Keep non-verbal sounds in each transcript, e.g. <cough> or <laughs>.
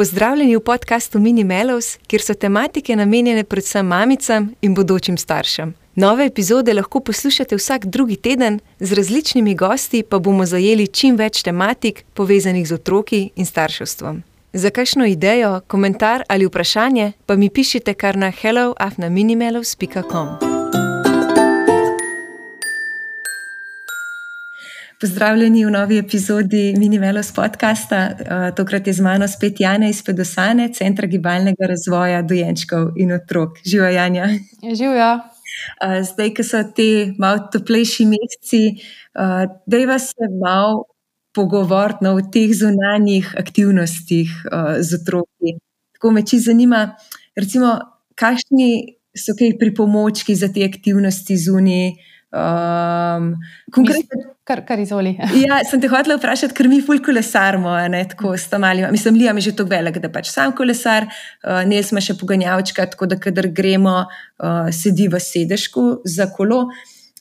Pozdravljeni v podkastu Mini Melos, kjer so tematike namenjene predvsem mamicam in bodočim staršem. Nove epizode lahko poslušate vsak drugi teden, z različnimi gosti pa bomo zajeli čim več tematik povezanih z otroki in starševstvom. Za kakšno idejo, komentar ali vprašanje pa mi pišite kar na helloafnaminimelos.com. Pozdravljeni v novi epizodi Minimelos podcasta. Uh, tokrat je z mano spet Jana iz Pedosane, Centra gibalnega razvoja dojenčkov in otrok. Živa Janja. Živijo. Uh, zdaj, ko so ti malo toplejši meseci, uh, da je malo pogovoriti no, o teh zunanjih aktivnostih z otroki. Tako me čisto zanima, recimo, kakšni so kaj pripomočki za te aktivnosti zunaj. Um, konkretno, kar, kar izvoli. <laughs> ja, sem te hotel vprašati, ker mi ful kolesarmo, ne, tako s tam ali. Mislim, Liam je že tako velik, da pač sam kolesar, uh, ne smo še poganjavčka, tako da kadar gremo, uh, sedi v sedežku za kolo.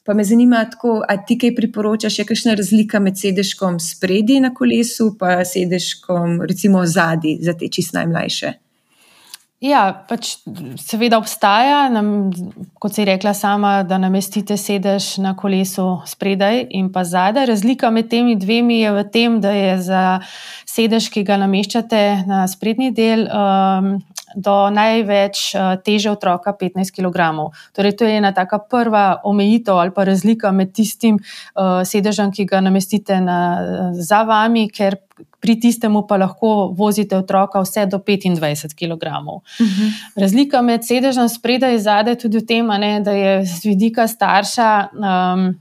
Pa me zanima, tako, a ti kaj priporočaš, je kakšna razlika med sedežkom spredi na kolesu in sedežkom, recimo, zadnji za te čist najmlajše? Ja, pač seveda obstaja, nam, kot si rekla sama, da namestite sedež na kolesu spredaj in pa zadaj. Razlika med temi dvemi je v tem, da je za sedež, ki ga nameščate na sprednji del, um, do največ uh, teže otroka 15 kg. Torej, to je ena taka prva omejitev ali pa razlika med tistim uh, sedežem, ki ga namestite na, za vami, ker pri tistemu pa lahko vozite otroka vse do 25 kg. Uh -huh. Razlika med sedežem spredaj in zadaj je tudi v tem, ne, da je z vidika starša. Um,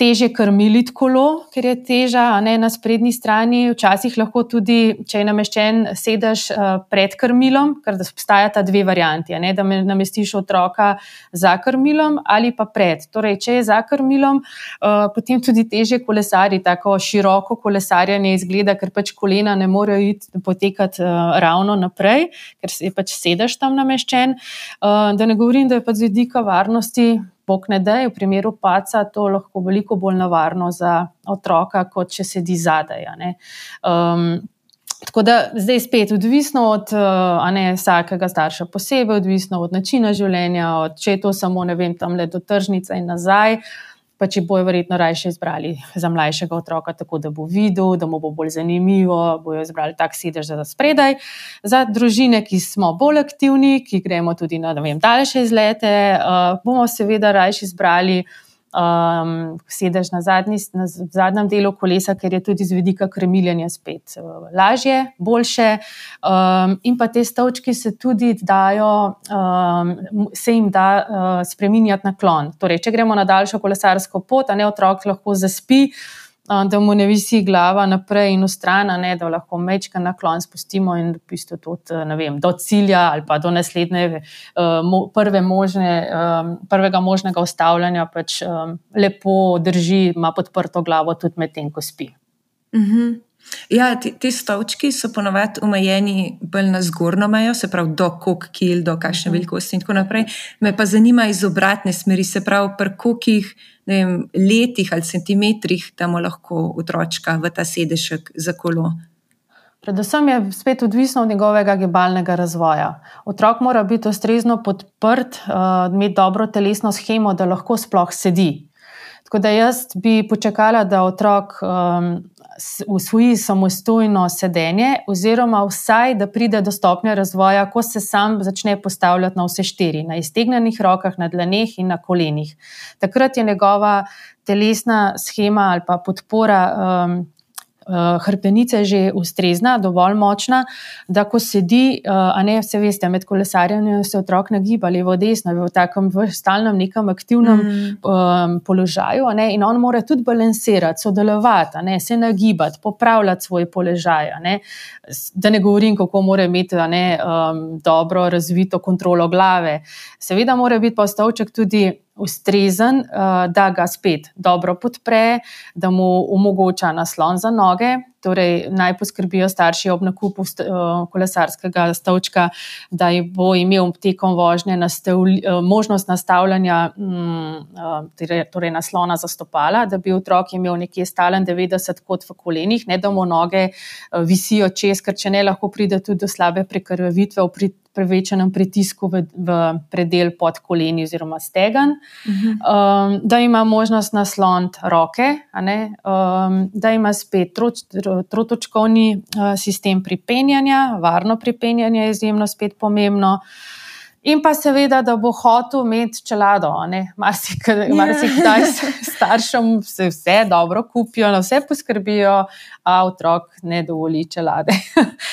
teže krmili kolo, ker je teža, ne na sprednji strani. Včasih lahko tudi, če je nameščen sedež uh, pred krmilom, ker obstajata dve varianti, ne, da namestiš otroka za krmilom ali pa pred. Torej, če je za krmilom, uh, potem tudi teže kolesari, tako široko kolesarjanje izgleda, ker pač kolena ne morejo iti potekati uh, ravno naprej, ker je pač sedež tam nameščen. Da ne govorim, da je pač z vidika varnosti bog ne da, v primeru paca to lahko veliko bolj nevarno za otroka, kot če sedi zadaj. Um, tako da zdaj spet odvisno od ne, vsakega starša posebej, odvisno od načina življenja, od, če je to samo ne vem, tam le do tržnice in nazaj. Uh, pa če bojo verjetno raje izbrali za mlajšega otroka, tako da bo videl, da mu bo bolj zanimivo, bojo izbrali tak sedež za spredaj. Za družine, ki smo bolj aktivni, ki gremo tudi na vem, daljše izlete, uh, bomo seveda raje izbrali um, sedeš na, zadnji, na zadnjem delu kolesa, ker je tudi z vidika krmiljenja spet uh, lažje, boljše. Um, in pa te stavčki se tudi dajo, um, se jim da uh, spremenjati naklon. Torej, če gremo na daljšo kolesarsko pot, a ne otrok lahko zaspi da mu ne visi glava naprej in v stran, ne, da lahko mečka naklon spustimo in v bistvu tudi vem, do cilja ali pa do naslednje, prve možne, prvega možnega ustavljanja, pač lepo drži, ima podprto glavo tudi medtem, ko spi. Mhm. Ja, ti, ti stavčki so ponovadi omejeni bolj na zgornjo mejo, se pravi, do koliko kil, do kakšne mhm. velikosti in tako naprej. Me pa zanima iz obratne smeri, se pravi, pri kolikih vem, letih ali centimetrih damo lahko otročka v ta sedežek za kolo. Predvsem je spet odvisno od njegovega gibalnega razvoja. Otrok mora biti ustrezno podprt, uh, imeti dobro telesno schemo, da lahko sploh sedi. Tako da jaz bi počakala, da otrok um, usvoji samostojno sedenje, oziroma vsaj da pride do stopnje razvoja, ko se sam začne postavljati na vse štiri, na iztegnjenih rokah, na dlaneh in na kolenih. Takrat je njegova telesna schema ali pa podpora um, hrbtenice že ustrezna, dovolj močna, da ko sedi, uh, a ne vse veste, med kolesarjem se otrok nagiba levo, desno, v takem v stalnem nekem aktivnem mm. um, položaju, ne, in on mora tudi balansirati, sodelovati, ne, se nagibati, popravljati svoj položaj. Ne, da ne govorim, kako mora imeti ne, um, dobro razvito kontrolo glave. Seveda mora biti pa stavček tudi ustrezen, uh, da ga spet dobro podpre, da mu omogoča naslon za noge, torej naj poskrbijo starši ob nakupu uh, kolesarskega stavčka, da bo imel tekom vožnje nastavlj, uh, možnost nastavljanja um, uh, torej naslona za stopala, da bi otrok imel nekje stalen 90 kot v kolenih, ne da mu noge visijo čez, ker če ne lahko pride tudi do slabe prekrvavitve prevečenem pritisku v, v predel pod koleni oziroma stegen, uh -huh. um, da ima možnost nasloniti roke, um, da ima spet troč, trotočkovni uh, sistem pripenjanja, varno pripenjanje je izjemno spet pomembno. In pa seveda, da bo hotel imeti čelado. Marsikdaj yeah. staršem se vse dobro kupijo, na vse poskrbijo, a otrok ne dovoli čelade.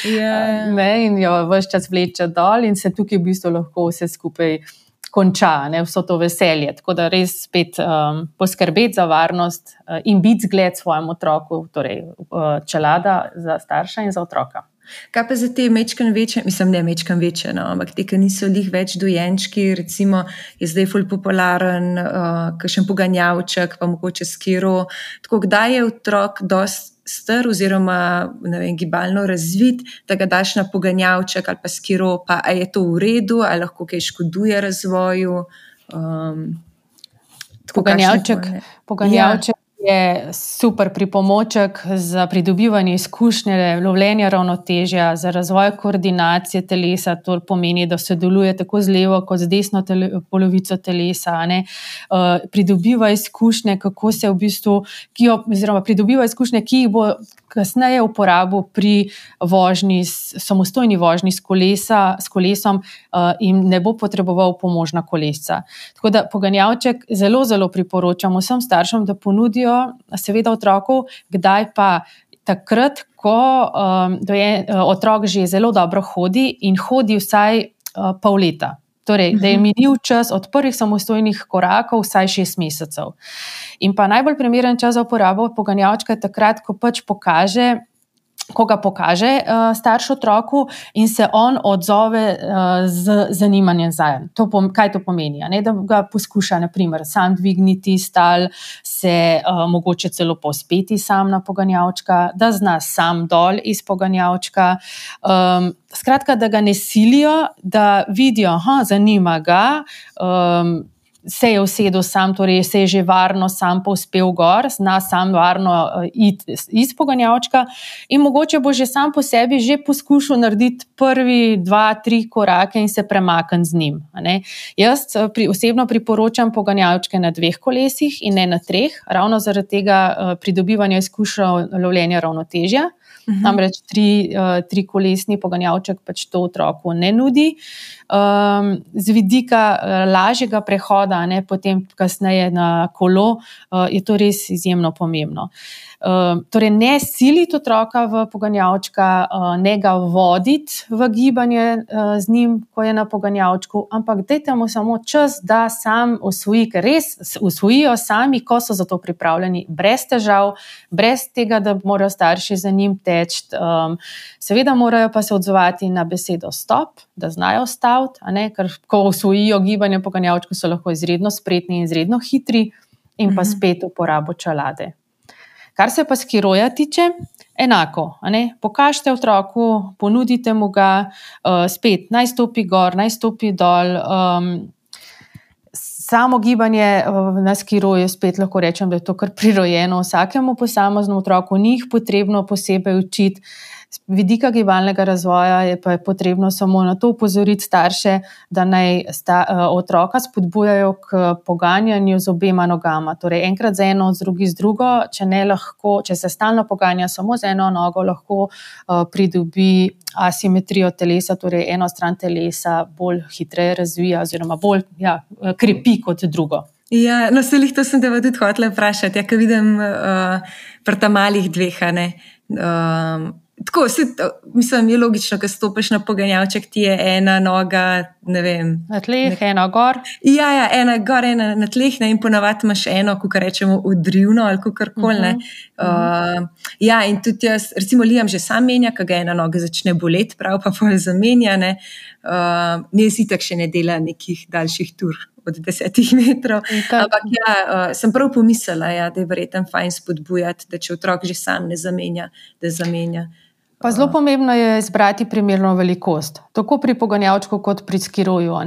Yeah. <laughs> ne, in jo vse čas vleče dol, in se tukaj v bistvu lahko vse skupaj konča, ne, vso to veselje. Tako da res spet um, poskrbeti za varnost uh, in biti zgled svojemu otroku, torej uh, čelada za starša in za otroka. Kaj pa za te mečkane večje, mislim, ne mečkane večje, no, ampak te, ki niso lih več dojenčki, recimo je zdaj ful popularen, uh, kakšen poganjavček, pa mogoče skiro. Tako kdaj je otrok dost star oziroma vem, gibalno razvit, da ga daš na poganjavček ali pa skiro, pa je to v redu, ali lahko kaj škoduje razvoju. Um, Poganjavček, poganjavček ja je super pripomoček za pridobivanje izkušnje, lovljenja ravnotežja, za razvoj koordinacije telesa. To pomeni, da sodeluje tako z levo, kot z desno tele, polovico telesa. Uh, pridobiva izkušnje, kako se v bistvu, ki jo, oziroma pridobiva izkušnje, ki jih bo kasneje uporabil pri vožnji, samostojni vožnji s, kolesa, s kolesom uh, in ne bo potreboval pomožna kolesca. Tako da poganjavček zelo, zelo priporočam vsem staršem, da ponudijo, seveda, otroku, kdaj pa. Takrat, ko um, je uh, otrok že zelo dobro hodi in hodi vsaj uh, pol leta, Torej, da je mhm. minil čas od prvih samostojnih korakov, vsaj šest mesecev. In pa najbolj primeren čas za uporabo poganjavčka je takrat, ko pač pokaže, ko ga pokaže uh, starš otroku in se on odzove uh, z zanimanjem za njim. Kaj to pomeni? Ne? Da ga poskuša, naprimer, sam dvigniti stal, se uh, mogoče celo pospeti sam na poganjavčka, da zna sam dol iz poganjavčka. Um, skratka, da ga ne silijo, da vidijo, da zanima ga. Um, se je usedel sam, torej se je že varno sam povzpel gor, zna sam varno uh, iti iz poganjavčka in mogoče bo že sam po sebi že poskušal narediti prvi dva, tri korake in se premakniti z njim. Jaz uh, pri, osebno priporočam poganjavčke na dveh kolesih in ne na treh, ravno zaradi tega uh, pridobivanja izkušnja lovljenja ravnotežja. -hmm. Namreč tri, uh, tri kolesni poganjavček pač to otroku ne nudi. Um, z vidika uh, lažjega prehoda, ne potem kasneje na kolo, uh, je to res izjemno pomembno. Ehm, torej, ne siliti otroka v poganjavčka, uh, ne ga voditi v gibanje uh, z njim, ko je na poganjavčku, ampak dajte mu samo čas, da sam usvoji, ker res usvojijo sami, ko so za to pripravljeni, brez težav, brez tega, da morajo starši za njim teči. Um, seveda morajo pa se odzvati na besedo stop, da znajo staviti, ker ko usvojijo gibanje poganjavčku, so lahko izredno spretni in izredno hitri. In pa mhm. spet uporabo čelade. Kar se pa skiroja tiče, enako. Pokažite otroku, ponudite mu ga, uh, spet naj stopi gor, naj stopi dol. Um, samo gibanje uh, na skiroju, spet lahko rečem, da je to kar prirojeno vsakemu posameznemu otroku, ni jih potrebno posebej učiti. Z vidika gibalnega razvoja je pa je potrebno samo na to upozoriti starše, da naj sta, uh, otroka spodbujajo k poganjanju z obema nogama. Torej, enkrat z eno, drugi z drugo. Če, lahko, če se stalno poganja samo z eno nogo, lahko uh, pridobi asimetrijo telesa, torej eno stran telesa bolj hitreje razvija, oziroma bolj ja, krepi kot drugo. Ja, no, se jih to sem te tudi hotel vprašati. Ja, kaj vidim uh, pri tam malih dveh. Uh, Tako, se, mislim, je logično, da stopiš na poganjavček, ti je ena noga ne vem. Na tleh, nek... ena gor. Ja, ja, ena gor, ena na tleh, ne, in ponavadi imaš eno, kako rečemo, odrivno ali kako koli. Uh -huh. uh, ja, in tudi jaz, recimo, Liam že sam menja, kaj ga ena noga začne boleti, prav pa pol zamenja. Ne, uh, ne si tak še ne dela nekih daljših tur. Od desetih metrov. Ampak ja, uh, sem prav pomislila, ja, da je verjetno fajn spodbujati, da če otrok že sam ne zamenja, da zamenja. Pa zelo pomembno je izbrati primerno velikost, tako pri poganjavčku, kot pri skiroju. Uh,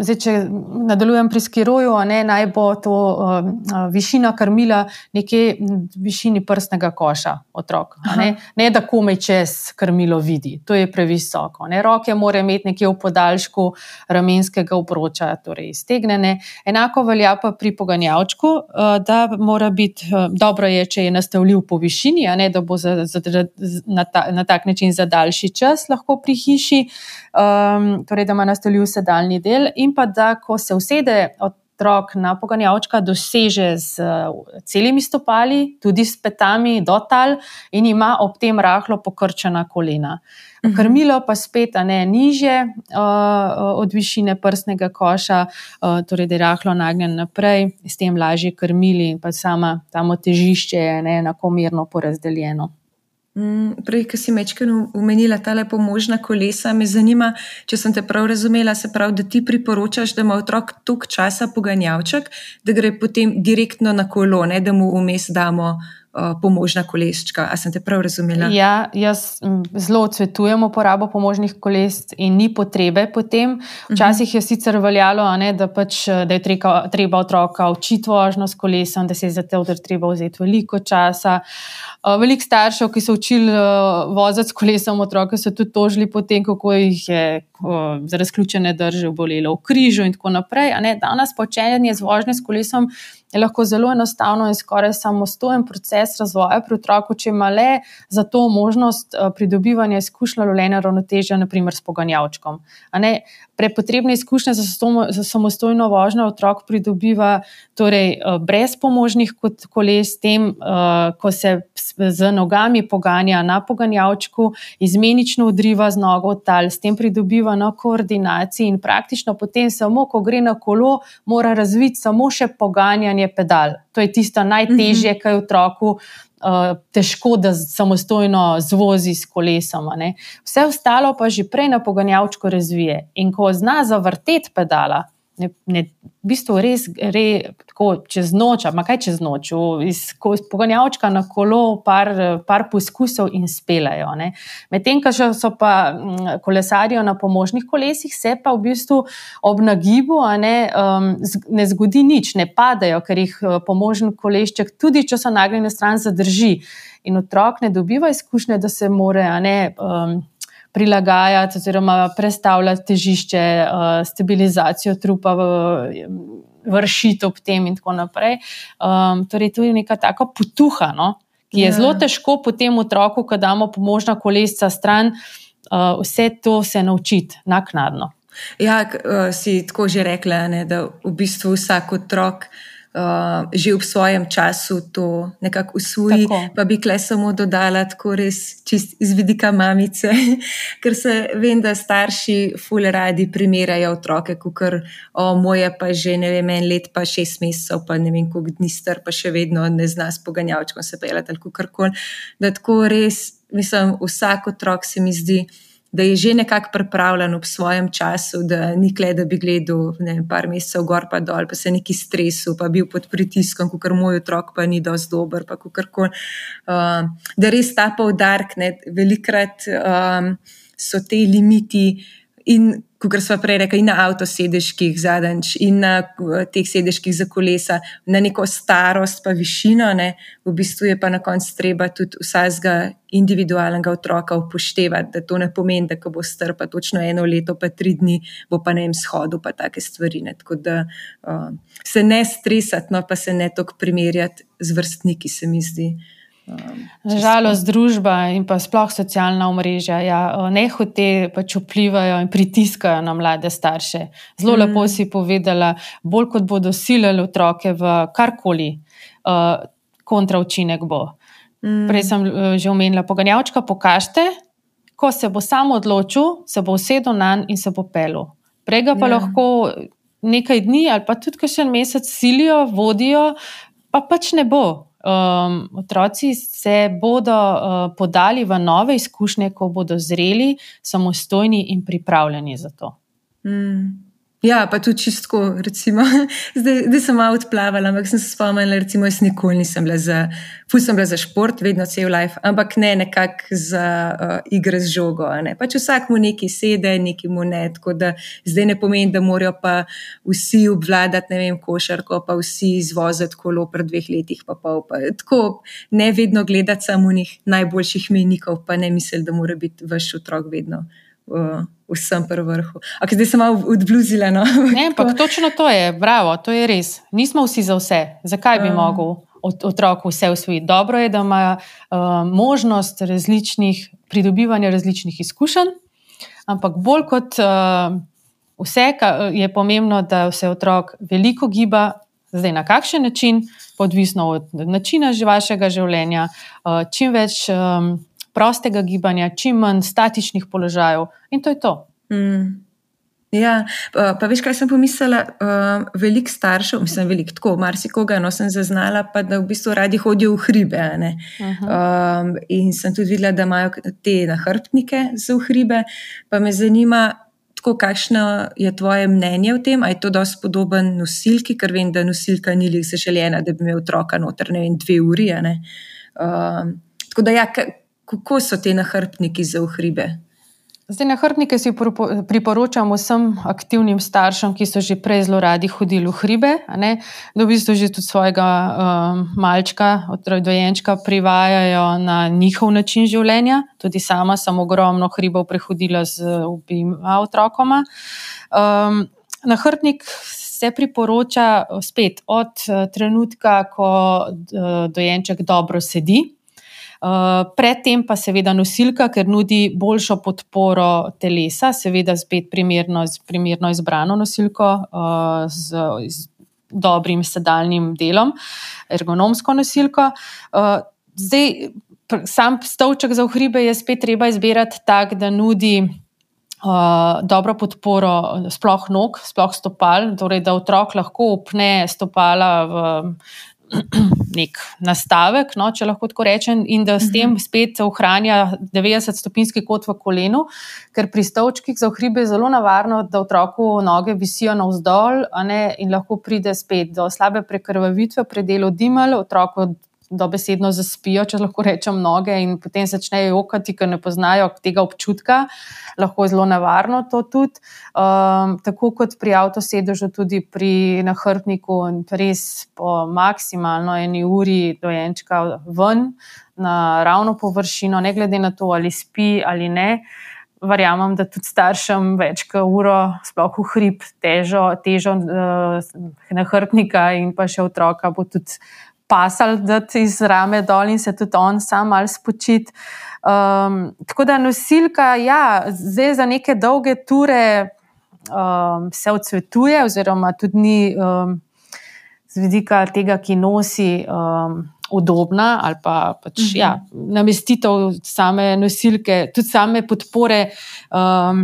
zdaj, če nadaljujem pri skiroju, ne, naj bo to uh, višina krmila nekje v višini prstnega koša otrok. Ne, ne da komaj čez krmilo vidi, to je previsoko. Ne. Roke mora imeti nekje v podaljšku ramenskega obroča, torej iztegnjene. Enako velja pa pri poganjavčku, uh, da mora biti uh, dobro, je, če je nastavljiv po višini, ne, da bo za. za, za na, ta, na tak način za daljši čas lahko pri hiši, um, torej da ima nastavljiv sedalni del, in pa da, ko se usede otrok na poganjavčka, doseže z uh, celimi stopali, tudi s petami do tal, in ima ob tem rahlo pokrčena kolena. Mhm. Krmilo pa spet ne niže uh, od višine prstnega koša, uh, torej da je rahlo nagnjen naprej, s tem lažje krmili in pa sama tam težišče je enakomerno porazdeljeno. Mm, prej, ki si mečkino umenila ta lepo možna kolesa, me zanima, če sem te prav razumela, se pravi, da ti priporočaš, da ima otrok toliko časa poganjavček, da gre potem direktno na kolo, ne da mu vmes damo pomožna kolesčka. A sem te prav razumela? Ja, jaz zelo odsvetujem uporabo pomožnih koles in ni potrebe potem. Včasih je sicer veljalo, ne, da, pač, da je treba, treba otroka učiti vožnjo s kolesom, da se je za odr treba vzeti veliko časa. Uh, veliko staršev, ki so učili voziti s kolesom otroke, so tudi tožili potem, kako jih je za razključene drže bolelo v križu in tako naprej. Danes počenjanje z vožnjo s kolesom je lahko zelo enostavno in skoraj samostojen proces razvoja pri otroku, če ima le za to možnost eh, pridobivanja izkušnja lovljenja ravnotežja, naprimer s poganjavčkom. Prepotrebne izkušnje za, za samostojno vožnjo otrok pridobiva torej, eh, brez pomožnih koles, tem, eh, ko se z nogami poganja na poganjavčku, izmenično odriva z nogo v tal, s tem pridobiva na koordinaciji in praktično potem samo, ko gre na kolo, mora razviti samo še poganjanje je pedal. To je tisto najtežje, uh -huh. kar je otroku uh, težko, da samostojno zvozi s kolesom. Vse ostalo pa že prej na poganjavčku razvije. In ko zna zavrteti pedala, ne, ne, v bistvu res gre tako čez noč, ampak kaj čez noč, iz, iz poganjavčka na kolo, par, par poskusov in spelajo. Medtem, ko so pa mm, kolesarijo na pomožnih kolesih, se pa v bistvu ob nagibu ne, um, ne zgodi nič, ne padajo, ker jih uh, pomožen kolešček, tudi če so nagnjeni na stran, zadrži. In otrok ne dobiva izkušnje, da se more. Ne, um, prilagajati oziroma predstavljati težišče, uh, stabilizacijo trupa, vršiti ob tem in tako naprej. Um, torej, to je neka taka potuha, no? ki je ja. zelo težko potem otroku, ko damo pomožna kolesca stran, uh, vse to se naučiti naknadno. Ja, uh, si tako že rekla, ne, da v bistvu vsak otrok uh, že v svojem času to nekako usvoji. Tako. Pa bi kle samo dodala, tako res čist iz vidika mamice, <laughs> ker se vem, da starši fule radi primerajo otroke, kot o moje pa že ne vem, en let, pa šest mesecev, pa ne vem, koliko dni star, pa še vedno ne zna s poganjavčkom se pelati ali kar koli. Da tako res, mislim, vsak otrok se mi zdi da je že nekako pripravljen ob svojem času, da ni kle, da bi gledal ne, par mesecev gor in dol, pa se neki stresu, pa bil pod pritiskom, kot moj otrok, pa ni dovolj dober. Uh, da res ta poudarek, velikrat um, so te limiti in kot smo prej rekli, na avtosedežkih zadnjič in na teh sedežkih za kolesa, na neko starost, pa višino, ne, v bistvu je pa na koncu treba tudi vsakega individualnega otroka upoštevati, da to ne pomeni, da bo star pa točno eno leto, pa tri dni, bo pa ne jim shodu, pa take stvari. Ne. Tako da uh, se ne stresati, no pa se ne toliko primerjati z vrstniki, se mi zdi. Žalost, družba in pa sploh socialna omrežja ja, nehote pač vplivajo in pritiskajo na mlade starše. Zelo mm. lepo si povedala, bolj kot bodo silili otroke v karkoli, uh, kontraučinek bo. Mm. Prej sem uh, že omenila, poganjavčka, pokažite, ko se bo sam odločil, se bo usedel na njega in se bo pelil. Prej ga pa ja. lahko nekaj dni ali pa tudi še en mesec silijo, vodijo, pa pač ne bo. Um, otroci se bodo uh, podali v nove izkušnje, ko bodo zreli, samostojni in pripravljeni za to. Mm. Ja, pa tudi čistko, recimo, <laughs> zdaj, zdaj sem malo odplavala, ampak sem se spomnila, recimo, jaz nikoli nisem bila za, ful sem bila za šport, vedno cel life, ampak ne nekako za uh, igre z žogo. Ne. Pač vsak mu neki sede, neki mu ne, tako da zdaj ne pomeni, da morajo pa vsi obvladati, ne vem, košarko, pa vsi izvoziti kolo pred dveh letih, pa pol. Pa, tako ne vedno gledati samo njih najboljših menikov, pa ne misliti, da mora biti vaš otrok vedno. Uh, vsem pri vrhu. Ampak zdaj sem malo odbluzila. No? <laughs> Ne, ampak točno to je, bravo, to je res. Nismo vsi za vse. Zakaj bi um. mogel otrok vse usvojiti? Dobro je, da ima uh, možnost različnih pridobivanja različnih izkušenj, ampak bolj kot uh, vse, je pomembno, da se otrok veliko giba, zdaj na kakšen način, odvisno od načina vašega življenja, uh, čim več. Um, prostega gibanja, čim manj statičnih položajev in to je to. Mm. Ja, pa, pa veš, kaj sem pomislila? Uh, veliko staršev, mislim, veliko tako, marsikoga, no sem zaznala, pa da v bistvu radi hodijo v hribe. Uh -huh. um, in sem tudi videla, da imajo te nahrbtnike za hribe. Pa me zanima, tako, kakšno je tvoje mnenje o tem, ali je to dosti podoben nosilki, ker vem, da nosilka ni li zaželjena, da bi imel otroka noter ne vem, dve uri. Um, tako da ja kako so te nahrbtniki za hribe? Zdaj, nahrbtnike si priporočam vsem aktivnim staršem, ki so že prej zelo radi hodili v hribe, da v bistvu že tudi svojega um, malčka, dojenčka, privajajo na njihov način življenja. Tudi sama sem ogromno hribov prehodila z obima otrokoma. Um, nahrbtnik se priporoča spet od uh, trenutka, ko uh, dojenček dobro sedi. Eh, predtem pa seveda nosilka, ker nudi boljšo podporo telesa, seveda spet primerno, primerno izbrano nosilko uh, z, z dobrim sedaljnim delom, ergonomsko nosilko. Uh, zdaj, sam stolček za hribe je spet treba izbirati tak, da nudi. Uh, dobro podporo, sploh nog, sploh stopal, torej da otrok lahko upne stopala v <clears throat> nek nastavek, no, če lahko tako rečem, in da s tem mhm. spet ohranja 90-stopinjski kot v kolenu, ker pri stavčkih za hribe je zelo navarno, da otroku noge visijo navzdol in lahko pride spet do slabe prekrvavitve, predelo dimal, otroku dobesedno zaspijo, če lahko rečem, noge in potem začnejo jokati, ker ne poznajo tega občutka. Lahko je zelo nevarno to tudi. Um, tako kot pri avtosedežu, tudi pri nahrbniku, res po maksimalno eni uri dojenčka ven na ravno površino, ne glede na to, ali spi ali ne. Verjamem, da tudi staršem več kot uro, sploh v hrib, težo, težo uh, nahrbnika in pa še otroka bo tudi pasal, da ti iz rame dol in se tudi on sam ali spočit. Um, tako da nosilka, ja, zdaj za neke dolge ture um, se odsvetuje, oziroma tudi ni um, z vidika tega, ki nosi. Um, Udobna ali pa pač, mhm. ja, namestitev same nosilke, tudi same podpore um,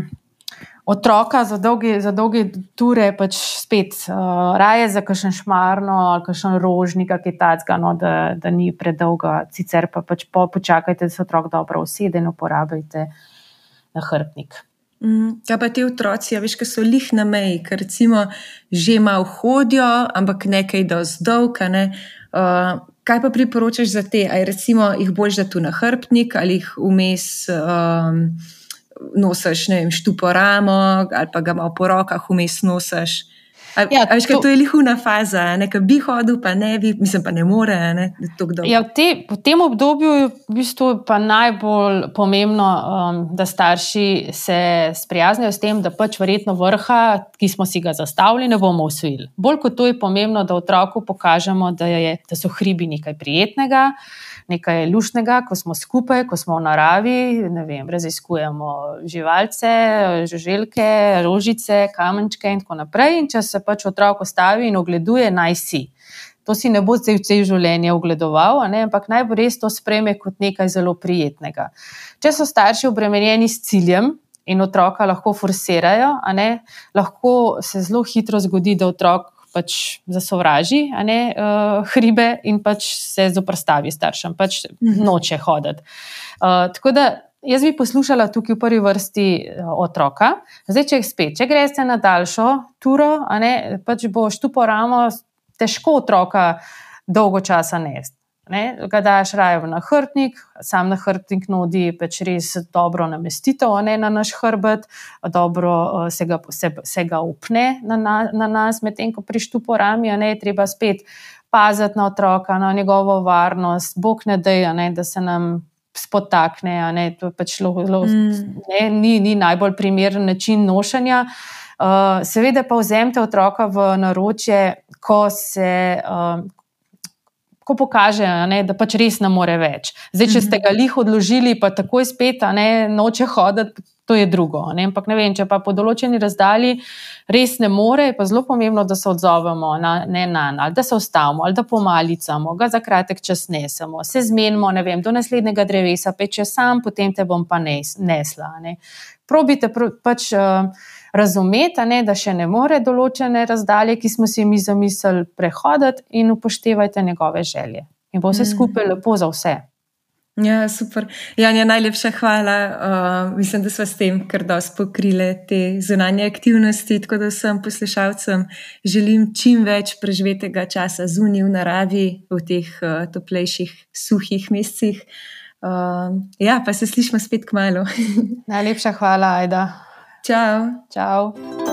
otroka za dolge, za dolge ture, pač spet uh, raje za kakšen šmarno ali kakšen rožnik, ki je tacga, no, da, da ni predolga, sicer pa pač po, počakajte, da se otrok dobro usede in uporabite na hrbnik. Mm, ja, pa ti otroci, ja, veš, ki so lih na meji, ker recimo že malo hodijo, ampak nekaj do zdolka. Ne? Uh, kaj pa priporočaš za te? Ali jih boš da tu na hrbnik ali jih vmes. Um, nosiš, vem, štuporamo ali pa ga malo po rokah vmes nosiš. Ja, veš, to, to je lihuna faza, nekaj bi hodil, pa ne bi, mislim, pa ne more. Ne, ja, v, te, v tem obdobju je v bistvu najbolj pomembno, um, da starši se sprijaznijo s tem, da pač verjetno vrha, ki smo si ga zastavili, ne bomo usvojili. Bolj kot to je pomembno, da otroku pokažemo, da, je, da so hribi nekaj prijetnega nekaj lušnega, ko smo skupaj, ko smo v naravi, vem, raziskujemo živalce, žuželke, rožice, kamenčke in tako naprej. In če se pač otrok ostavi in ogleduje, naj si. To si ne bo zdaj vse življenje ogledoval, ampak naj bo res to spreme kot nekaj zelo prijetnega. Če so starši obremenjeni s ciljem in otroka lahko forsirajo, lahko se zelo hitro zgodi, da otrok pač zasovraži ne, uh, hribe in pač se zoprstavi staršem, pač mhm. noče hoditi. Uh, tako da jaz bi poslušala tukaj v prvi vrsti uh, otroka. Zdaj, če spet, če greš na daljšo turo, ne, pač boš tu poramo, težko otroka dolgo časa nesti ne, ga daš raje v nahrbtnik, sam nahrbtnik nudi pač res dobro namestitev ne, na naš hrbet, dobro uh, se, ga, se, se ga upne na, na, na nas, medtem ko prištu po rami, ne, treba spet paziti na otroka, na njegovo varnost, bog ne da, da se nam. Spotakne, ne, to pač lo, lo, mm. ne, ni, ni najbolj primeren način nošanja. Uh, seveda, pa vzemite otroka v naročje, ko, se, uh, ko pokaže, ne, da pač res ne more več. Zdaj, če ste ga lih odložili, pa takoj spet, ne, noče hoditi, to je drugo. Ne. Ampak ne vem, če pa po določeni razdalji res ne more, je pa zelo pomembno, da se odzovemo na njega, ali da se ustavimo, ali da pomalicamo, ga za kratek čas nesemo, se zmenimo, ne vem, do naslednjega drevesa, peče sam, potem te bom pa nes, nesla. Ne. Probite pr pač. Uh, razumeti, ne, da še ne more določene razdalje, ki smo si mi zamislili, prehoditi, in upoštevajte njegove želje. In bo vse mm. skupaj lepo za vse. Ja, super. Janja, najlepša hvala. Uh, mislim, da smo s tem kar dosti pokrili te zunanje aktivnosti. Tako da vsem poslušalcem želim čim več preživetega časa zunaj v naravi, v teh uh, toplejših, suhih mesecih. Uh, ja, pa se slišmo spet k malu. <laughs> najlepša hvala, Aida. Ciao. Ciao.